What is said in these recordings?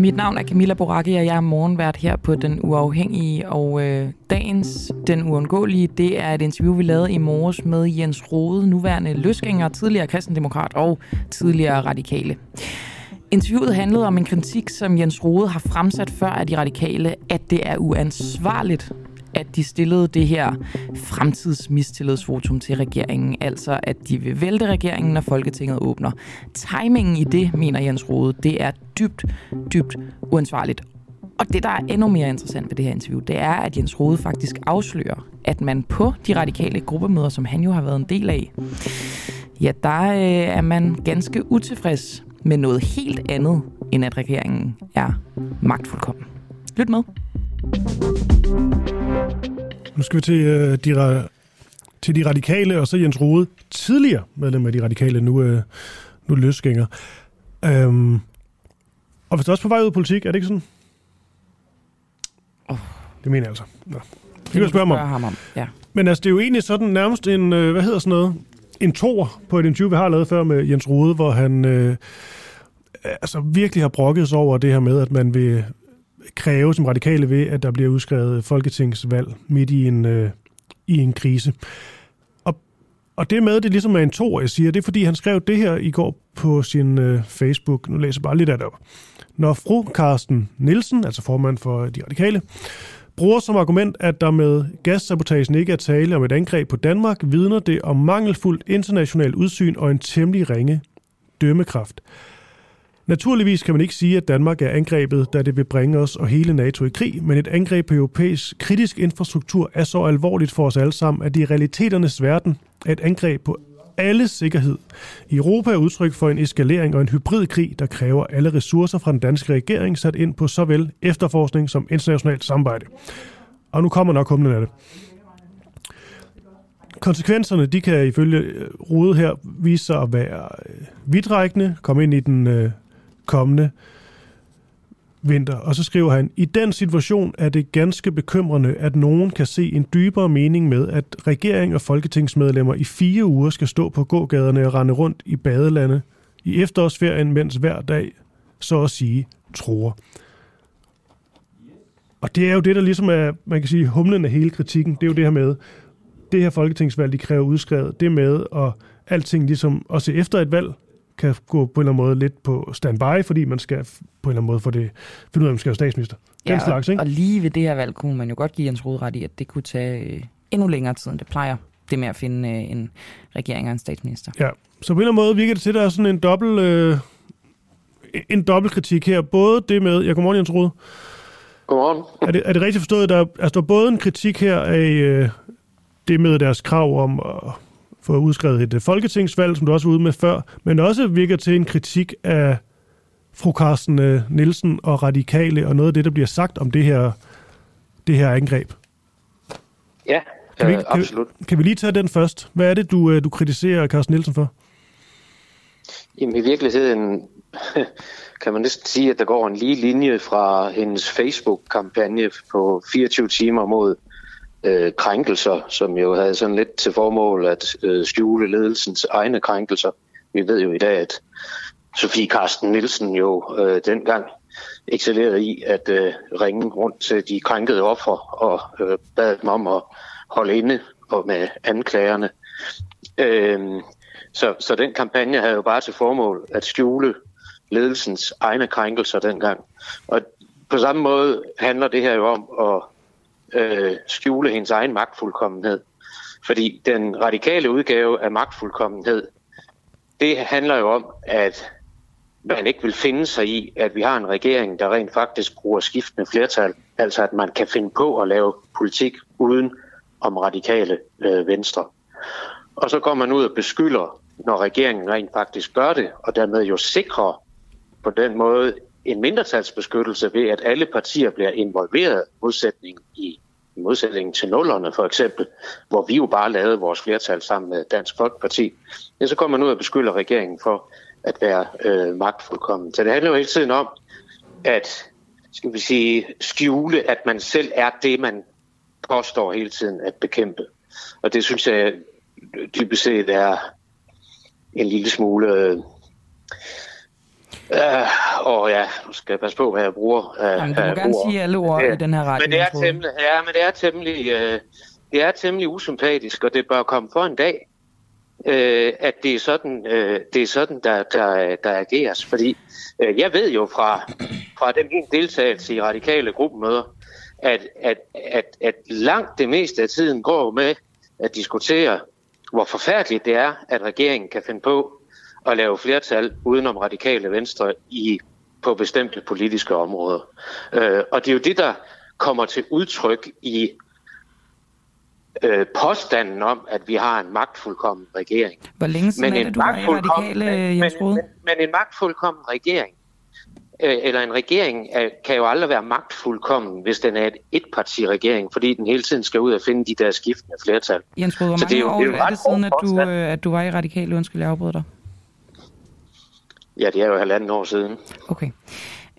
Mit navn er Camilla Boracchi, og jeg er morgenvært her på Den Uafhængige. Og øh, dagens Den Uundgåelige, det er et interview, vi lavede i morges med Jens Rode, nuværende løsgænger, tidligere kristendemokrat og tidligere radikale. Interviewet handlede om en kritik, som Jens Rode har fremsat før af de radikale, at det er uansvarligt at de stillede det her fremtidsmistillidsvotum til regeringen, altså at de vil vælte regeringen, når Folketinget åbner. Timingen i det, mener Jens Rode, det er dybt, dybt uansvarligt. Og det, der er endnu mere interessant ved det her interview, det er, at Jens Rode faktisk afslører, at man på de radikale gruppemøder, som han jo har været en del af, ja, der øh, er man ganske utilfreds med noget helt andet, end at regeringen er magtfuldkommen. Lyt med. Nu skal vi til, uh, de, til de radikale, og så Jens Rode, tidligere medlem af de radikale, nu, uh, nu løsgænger. Um, og hvis du også på vej ud af politik, er det ikke sådan? Oh. Det mener jeg altså. Nå. Det kan jeg spørge, spørge ham om. Ja. Men altså, det er jo egentlig sådan nærmest en, uh, hvad hedder sådan noget, en tor på et interview, vi har lavet før med Jens Rode, hvor han uh, altså virkelig har brokket sig over det her med, at man vil kræve som radikale ved, at der bliver udskrevet folketingsvalg midt i en, øh, i en krise. Og, og det med, det ligesom er en to, jeg siger, det er fordi, han skrev det her i går på sin øh, Facebook. Nu læser jeg bare lidt af det op. Når fru Carsten Nielsen, altså formand for de radikale, bruger som argument, at der med gassabotagen ikke er tale om et angreb på Danmark, vidner det om mangelfuldt internationalt udsyn og en temmelig ringe dømmekraft. Naturligvis kan man ikke sige, at Danmark er angrebet, da det vil bringe os og hele NATO i krig, men et angreb på europæisk kritisk infrastruktur er så alvorligt for os alle sammen, at det i realiteternes verden er et angreb på alle sikkerhed. I Europa er udtryk for en eskalering og en hybridkrig, der kræver alle ressourcer fra den danske regering sat ind på såvel efterforskning som internationalt samarbejde. Og nu kommer nok humlen af det. Konsekvenserne, de kan ifølge øh, Rode her vise sig at være øh, vidtrækkende, komme ind i den øh, kommende vinter. Og så skriver han, i den situation er det ganske bekymrende, at nogen kan se en dybere mening med, at regering og folketingsmedlemmer i fire uger skal stå på gågaderne og rende rundt i badelande i efterårsferien, mens hver dag, så at sige, tror. Og det er jo det, der ligesom er, man kan sige, humlen af hele kritikken. Det er jo det her med, det her folketingsvalg, de kræver udskrevet, det med, at alting ligesom, også efter et valg, kan gå på en eller anden måde lidt på standby, fordi man skal på en eller anden måde få det, finde ud af, om man skal være statsminister. Den ja, slags, ikke? og lige ved det her valg kunne man jo godt give Jens Rode ret i, at det kunne tage øh, endnu længere tid, end det plejer. Det med at finde øh, en regering og en statsminister. Ja, så på en eller anden måde virker det til, at der er sådan en dobbelt, øh, en dobbelt kritik her. Både det med, ja, godmorgen Jens Rode. Godmorgen. Er det, er det rigtigt forstået, at der, altså, der er både en kritik her af øh, det med deres krav om at få udskrevet et øh, folketingsvalg, som du også var ude med før, men også virker til en kritik af fru Carsten øh, Nielsen og radikale, og noget af det, der bliver sagt om det her, det her angreb. Ja, kan vi, øh, absolut. Kan, kan vi lige tage den først? Hvad er det, du, øh, du kritiserer Carsten Nielsen for? Jamen i virkeligheden kan man næsten sige, at der går en lige linje fra hendes Facebook-kampagne på 24 timer mod øh, krænkelser, som jo havde sådan lidt til formål at øh, skjule ledelsens egne krænkelser. Vi ved jo i dag, at Sofie Karsten Nielsen jo øh, dengang excellerede i at øh, ringe rundt til de krænkede offer og øh, bad dem om at holde inde og med anklagerne. Øh, så, så den kampagne havde jo bare til formål at skjule ledelsens egne krænkelser dengang. Og på samme måde handler det her jo om at øh, skjule hendes egen magtfuldkommenhed. Fordi den radikale udgave af magtfuldkommenhed, det handler jo om, at man ikke vil finde sig i, at vi har en regering, der rent faktisk bruger skiftende flertal. Altså at man kan finde på at lave politik uden om radikale øh, venstre. Og så går man ud og beskylder, når regeringen rent faktisk gør det, og dermed jo sikrer på den måde en mindretalsbeskyttelse ved, at alle partier bliver involveret modsætning i modsætning til nullerne for eksempel, hvor vi jo bare lavede vores flertal sammen med Dansk Folkeparti, ja, så kommer man ud og beskylder regeringen for at være øh, magtfuldkommen. Så det handler jo hele tiden om at skal vi sige, skjule, at man selv er det, man påstår hele tiden at bekæmpe. Og det synes jeg dybest set er en lille smule øh, Uh, og ja, nu skal jeg passe på, hvad jeg bruger. Uh, Jamen, du må gerne ord. sige alle ord ja. i den her retning. Men det er temmelig, ja, men det er temmelig, uh, det er temmelig usympatisk, og det bør komme for en dag, uh, at det er sådan, uh, det er sådan der, der, der ageres. Fordi uh, jeg ved jo fra, fra den min deltagelse i radikale gruppemøder, at, at, at, at langt det meste af tiden går med at diskutere, hvor forfærdeligt det er, at regeringen kan finde på at lave flertal udenom radikale venstre i på bestemte politiske områder. Øh, og det er jo det, der kommer til udtryk i øh, påstanden om, at vi har en magtfuldkommen regering. Hvor længe siden er det, du radikale, Jens men, men, men en magtfuldkommen regering, øh, eller en regering, øh, kan jo aldrig være magtfuldkommen, hvis den er et etpartiregering, fordi den hele tiden skal ud og finde de der skiftende flertal. Jens Rud, hvor mange det er, jo, år det er, er det siden, at du, øh, at du var i radikale? Undskyld, jeg afbryder dig. Ja, det er jo halvanden år siden. Okay.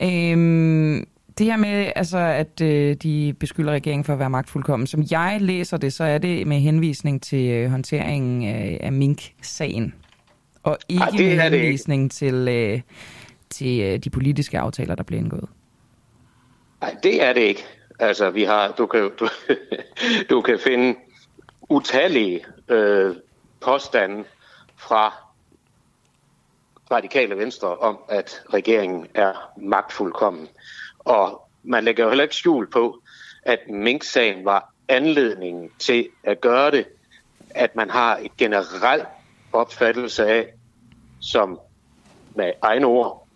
Øhm, det her med, altså, at øh, de beskylder regeringen for at være magtfuldkommen, som jeg læser det, så er det med henvisning til øh, håndteringen af, af Mink-sagen, og ikke Ej, med henvisning ikke. til, øh, til øh, de politiske aftaler, der bliver indgået. Nej, det er det ikke. Altså, vi har, du kan, du, du kan finde utallige øh, påstande fra radikale venstre om, at regeringen er magtfuldkommen. Og man lægger jo heller ikke skjul på, at Mink-sagen var anledningen til at gøre det, at man har et generelt opfattelse af, som med egne ord,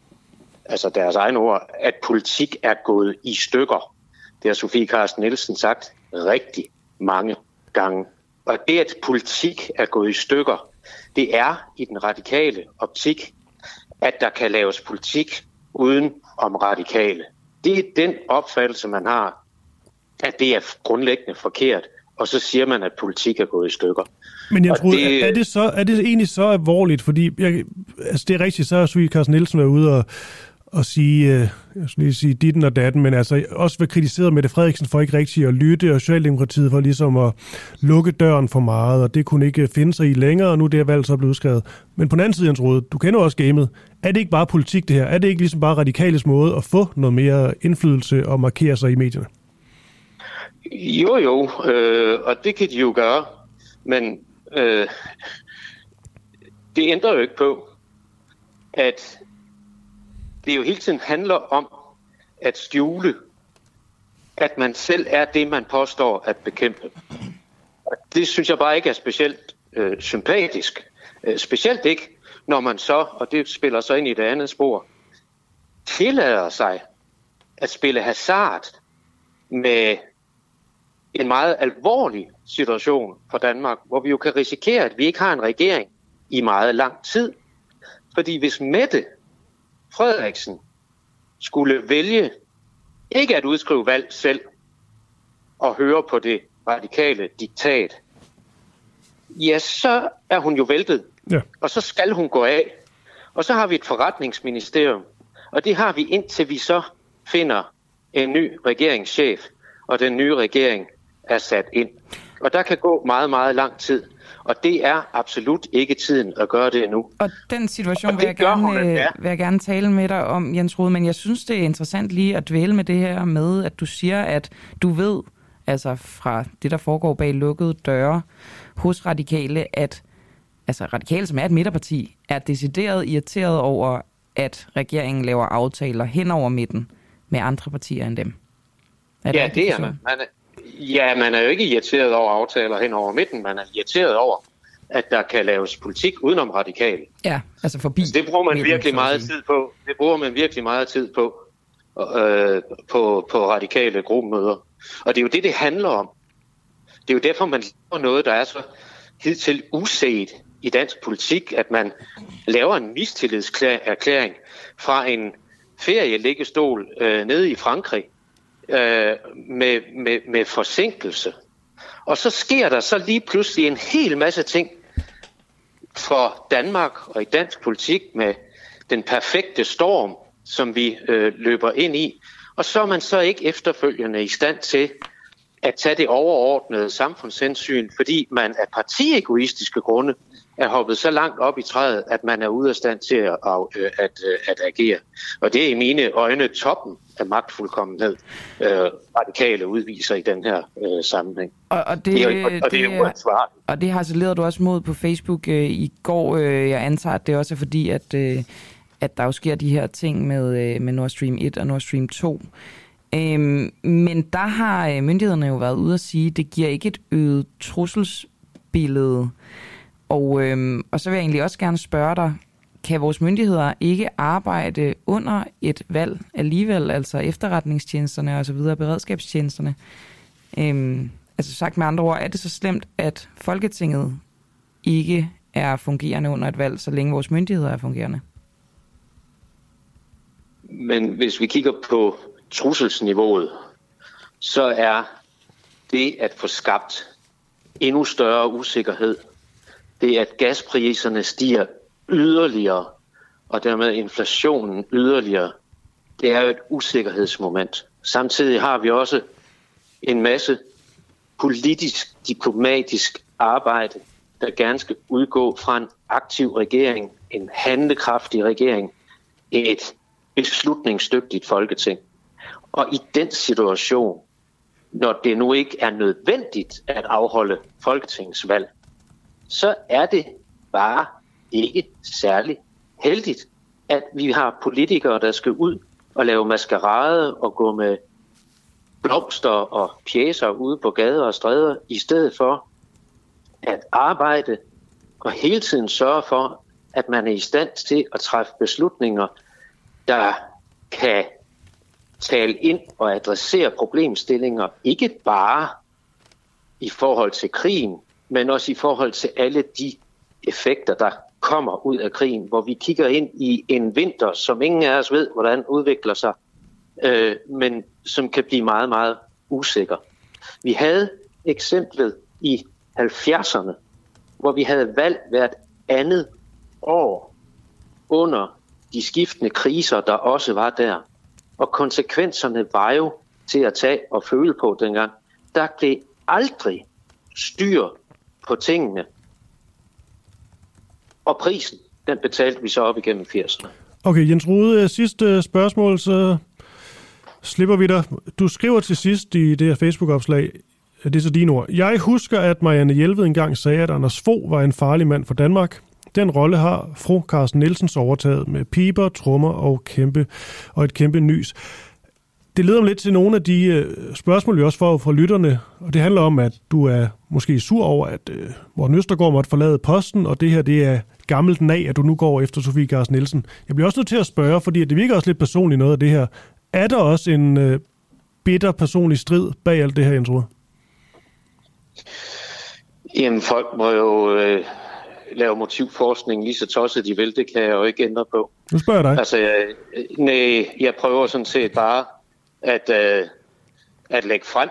altså deres egne ord, at politik er gået i stykker. Det har Sofie Carsten Nielsen sagt rigtig mange gange. Og det, at politik er gået i stykker, det er i den radikale optik at der kan laves politik uden om radikale. Det er den opfattelse, man har, at det er grundlæggende forkert, og så siger man, at politik er gået i stykker. Men jeg tror, det, er, det så, er det egentlig så alvorligt? Fordi jeg, altså det er rigtigt, så har Sofie Carsten Nielsen været ude og, at sige, øh, jeg skal lige sige ditten og datten, men altså også være kritiseret Mette Frederiksen for ikke rigtig at lytte, og Socialdemokratiet for ligesom at lukke døren for meget, og det kunne ikke øh, finde sig i længere, og nu det er valg så blevet udskrevet. Men på den anden side, Jens Rode, du kender også gamet. Er det ikke bare politik det her? Er det ikke ligesom bare radikales måde at få noget mere indflydelse og markere sig i medierne? Jo, jo, øh, og det kan de jo gøre, men øh, det ændrer jo ikke på, at det jo hele tiden handler om at skjule, at man selv er det, man påstår at bekæmpe. Og det synes jeg bare ikke er specielt øh, sympatisk. Øh, specielt ikke, når man så, og det spiller så ind i det andet spor, tillader sig at spille hasard med en meget alvorlig situation for Danmark, hvor vi jo kan risikere, at vi ikke har en regering i meget lang tid. Fordi hvis Mette Frederiksen skulle vælge ikke at udskrive valg selv og høre på det radikale diktat, ja, så er hun jo væltet. Ja. Og så skal hun gå af. Og så har vi et forretningsministerium, og det har vi indtil vi så finder en ny regeringschef, og den nye regering er sat ind. Og der kan gå meget, meget lang tid. Og det er absolut ikke tiden at gøre det nu. Og den situation og vil, jeg gerne, hun, ja. vil jeg gerne tale med dig om, Jens Rode, men jeg synes, det er interessant lige at dvæle med det her med, at du siger, at du ved, altså fra det, der foregår bag lukkede døre hos radikale, at altså radikale, som er et midterparti, er decideret irriteret over, at regeringen laver aftaler hen over midten med andre partier end dem. Er det ja, det er man. man Ja, man er jo ikke irriteret over aftaler hen over midten. Man er irriteret over, at der kan laves politik udenom radikale. Ja, altså forbi. Altså, det bruger man virkelig meget tid på. Det bruger man virkelig meget tid på øh, på, på radikale gruppemøder. Og det er jo det, det handler om. Det er jo derfor, man laver noget, der er så hidtil uset i dansk politik, at man laver en mistillidserklæring fra en ferieliggestol øh, nede i Frankrig, øh, med, med, med forsinkelse. Og så sker der så lige pludselig en hel masse ting for Danmark og i dansk politik med den perfekte storm, som vi øh, løber ind i. Og så er man så ikke efterfølgende i stand til at tage det overordnede samfundshensyn, fordi man af partiegoistiske grunde er hoppet så langt op i træet, at man er ude af stand til at, øh, at, at, at agere. Og det er i mine øjne toppen af magtfuldkommenhed, øh, radikale udviser i den her øh, sammenhæng. Og, og, det, det, og, og det, det er uansvarligt. Og det har du også mod på Facebook øh, i går. Øh, jeg antager, at det også er fordi, at, øh, at der jo sker de her ting med, øh, med Nord Stream 1 og Nord Stream 2. Øhm, men der har øh, myndighederne jo været ude at sige, at det giver ikke et øget trusselsbillede. Og, øhm, og så vil jeg egentlig også gerne spørge dig, kan vores myndigheder ikke arbejde under et valg alligevel, altså efterretningstjenesterne og så videre, beredskabstjenesterne? Øhm, altså sagt med andre ord, er det så slemt, at Folketinget ikke er fungerende under et valg, så længe vores myndigheder er fungerende? Men hvis vi kigger på trusselsniveauet, så er det at få skabt endnu større usikkerhed, det at gaspriserne stiger yderligere, og dermed inflationen yderligere, det er jo et usikkerhedsmoment. Samtidig har vi også en masse politisk, diplomatisk arbejde, der gerne skal udgå fra en aktiv regering, en handlekraftig regering, et beslutningsdygtigt folketing. Og i den situation, når det nu ikke er nødvendigt at afholde folketingsvalg, så er det bare ikke særlig heldigt, at vi har politikere, der skal ud og lave maskerade og gå med blomster og pjæser ude på gader og stræder, i stedet for at arbejde og hele tiden sørge for, at man er i stand til at træffe beslutninger, der kan tale ind og adressere problemstillinger, ikke bare i forhold til krigen, men også i forhold til alle de effekter, der kommer ud af krigen, hvor vi kigger ind i en vinter, som ingen af os ved, hvordan udvikler sig, øh, men som kan blive meget, meget usikker. Vi havde eksemplet i 70'erne, hvor vi havde valgt hvert andet år under de skiftende kriser, der også var der. Og konsekvenserne var jo til at tage og føle på dengang. Der blev aldrig styr på tingene. Og prisen, den betalte vi så op igennem 80'erne. Okay, Jens Rode, øh, sidste øh, spørgsmål, så slipper vi dig. Du skriver til sidst i det her Facebook-opslag, det er så dine ord. Jeg husker, at Marianne Hjelved engang sagde, at Anders Fogh var en farlig mand for Danmark. Den rolle har fru Carsten Nielsens overtaget med piber, trommer og, kæmpe, og et kæmpe nys. Det leder mig lidt til nogle af de øh, spørgsmål, vi også får fra lytterne, og det handler om, at du er måske sur over, at Morten Østergaard måtte forlade posten, og det her det er gammelt nag, at du nu går efter Sofie Carsten Nielsen. Jeg bliver også nødt til at spørge, fordi det virker også lidt personligt noget af det her. Er der også en øh, bitter personlig strid bag alt det her, Jens Rode? Jamen, folk må jo øh, lave motivforskning lige så tosset de vil. Det kan jeg jo ikke ændre på. Nu spørger jeg dig. Altså, jeg, nej, jeg prøver sådan set bare at, øh, at lægge frem,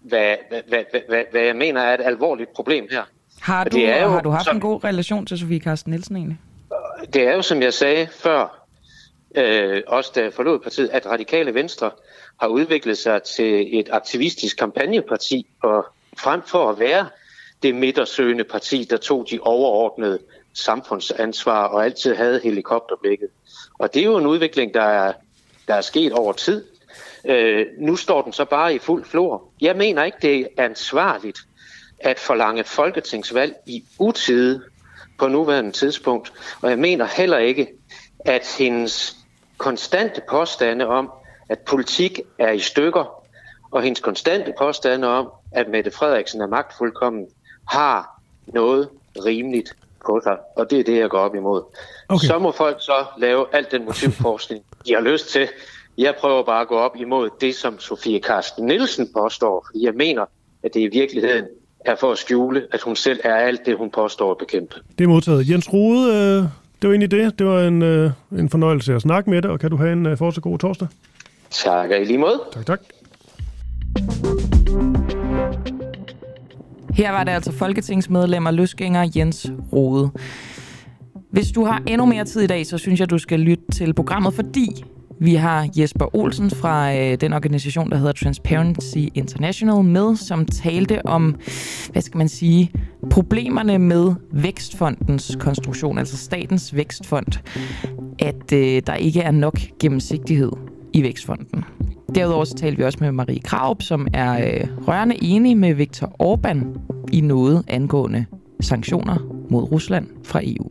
hvad, hvad, hvad, hvad, hvad jeg mener er et alvorligt problem her. Har du, det er jo, har du haft som, en god relation til Sofie Carsten Nielsen egentlig? Det er jo, som jeg sagde før, øh, også da jeg forlod partiet, at Radikale Venstre har udviklet sig til et aktivistisk kampagneparti, og frem for at være det midtersøgende parti, der tog de overordnede samfundsansvar og altid havde helikopterblikket. Og det er jo en udvikling, der er, der er sket over tid. Øh, nu står den så bare i fuld flor. Jeg mener ikke, det er ansvarligt at forlange folketingsvalg i utide på nuværende tidspunkt. Og jeg mener heller ikke, at hendes konstante påstande om, at politik er i stykker, og hendes konstante påstande om, at Mette Frederiksen er magtfuldkommen, har noget rimeligt på sig, og det er det, jeg går op imod. Okay. Så må folk så lave alt den motivforskning, de har lyst til. Jeg prøver bare at gå op imod det, som Sofie Karsten Nielsen påstår, fordi jeg mener, at det i virkeligheden er for at skjule, at hun selv er alt det, hun påstår at bekæmpe. Det er modtaget. Jens Rode, øh, det var egentlig det. Det var en, øh, en fornøjelse at snakke med dig, og kan du have en øh, fortsat god torsdag? Tak, i lige måde. Tak, tak. Her var det altså folketingsmedlemmer løsgænger Jens Rode. Hvis du har endnu mere tid i dag, så synes jeg, du skal lytte til programmet, fordi vi har Jesper Olsen fra øh, den organisation, der hedder Transparency International med, som talte om, hvad skal man sige, problemerne med Vækstfondens konstruktion, altså statens vækstfond, at øh, der ikke er nok gennemsigtighed i Vækstfonden. Derudover så talte vi også med Marie Kraup, som er øh, rørende enig med Viktor Orbán i noget angående sanktioner mod Rusland fra EU.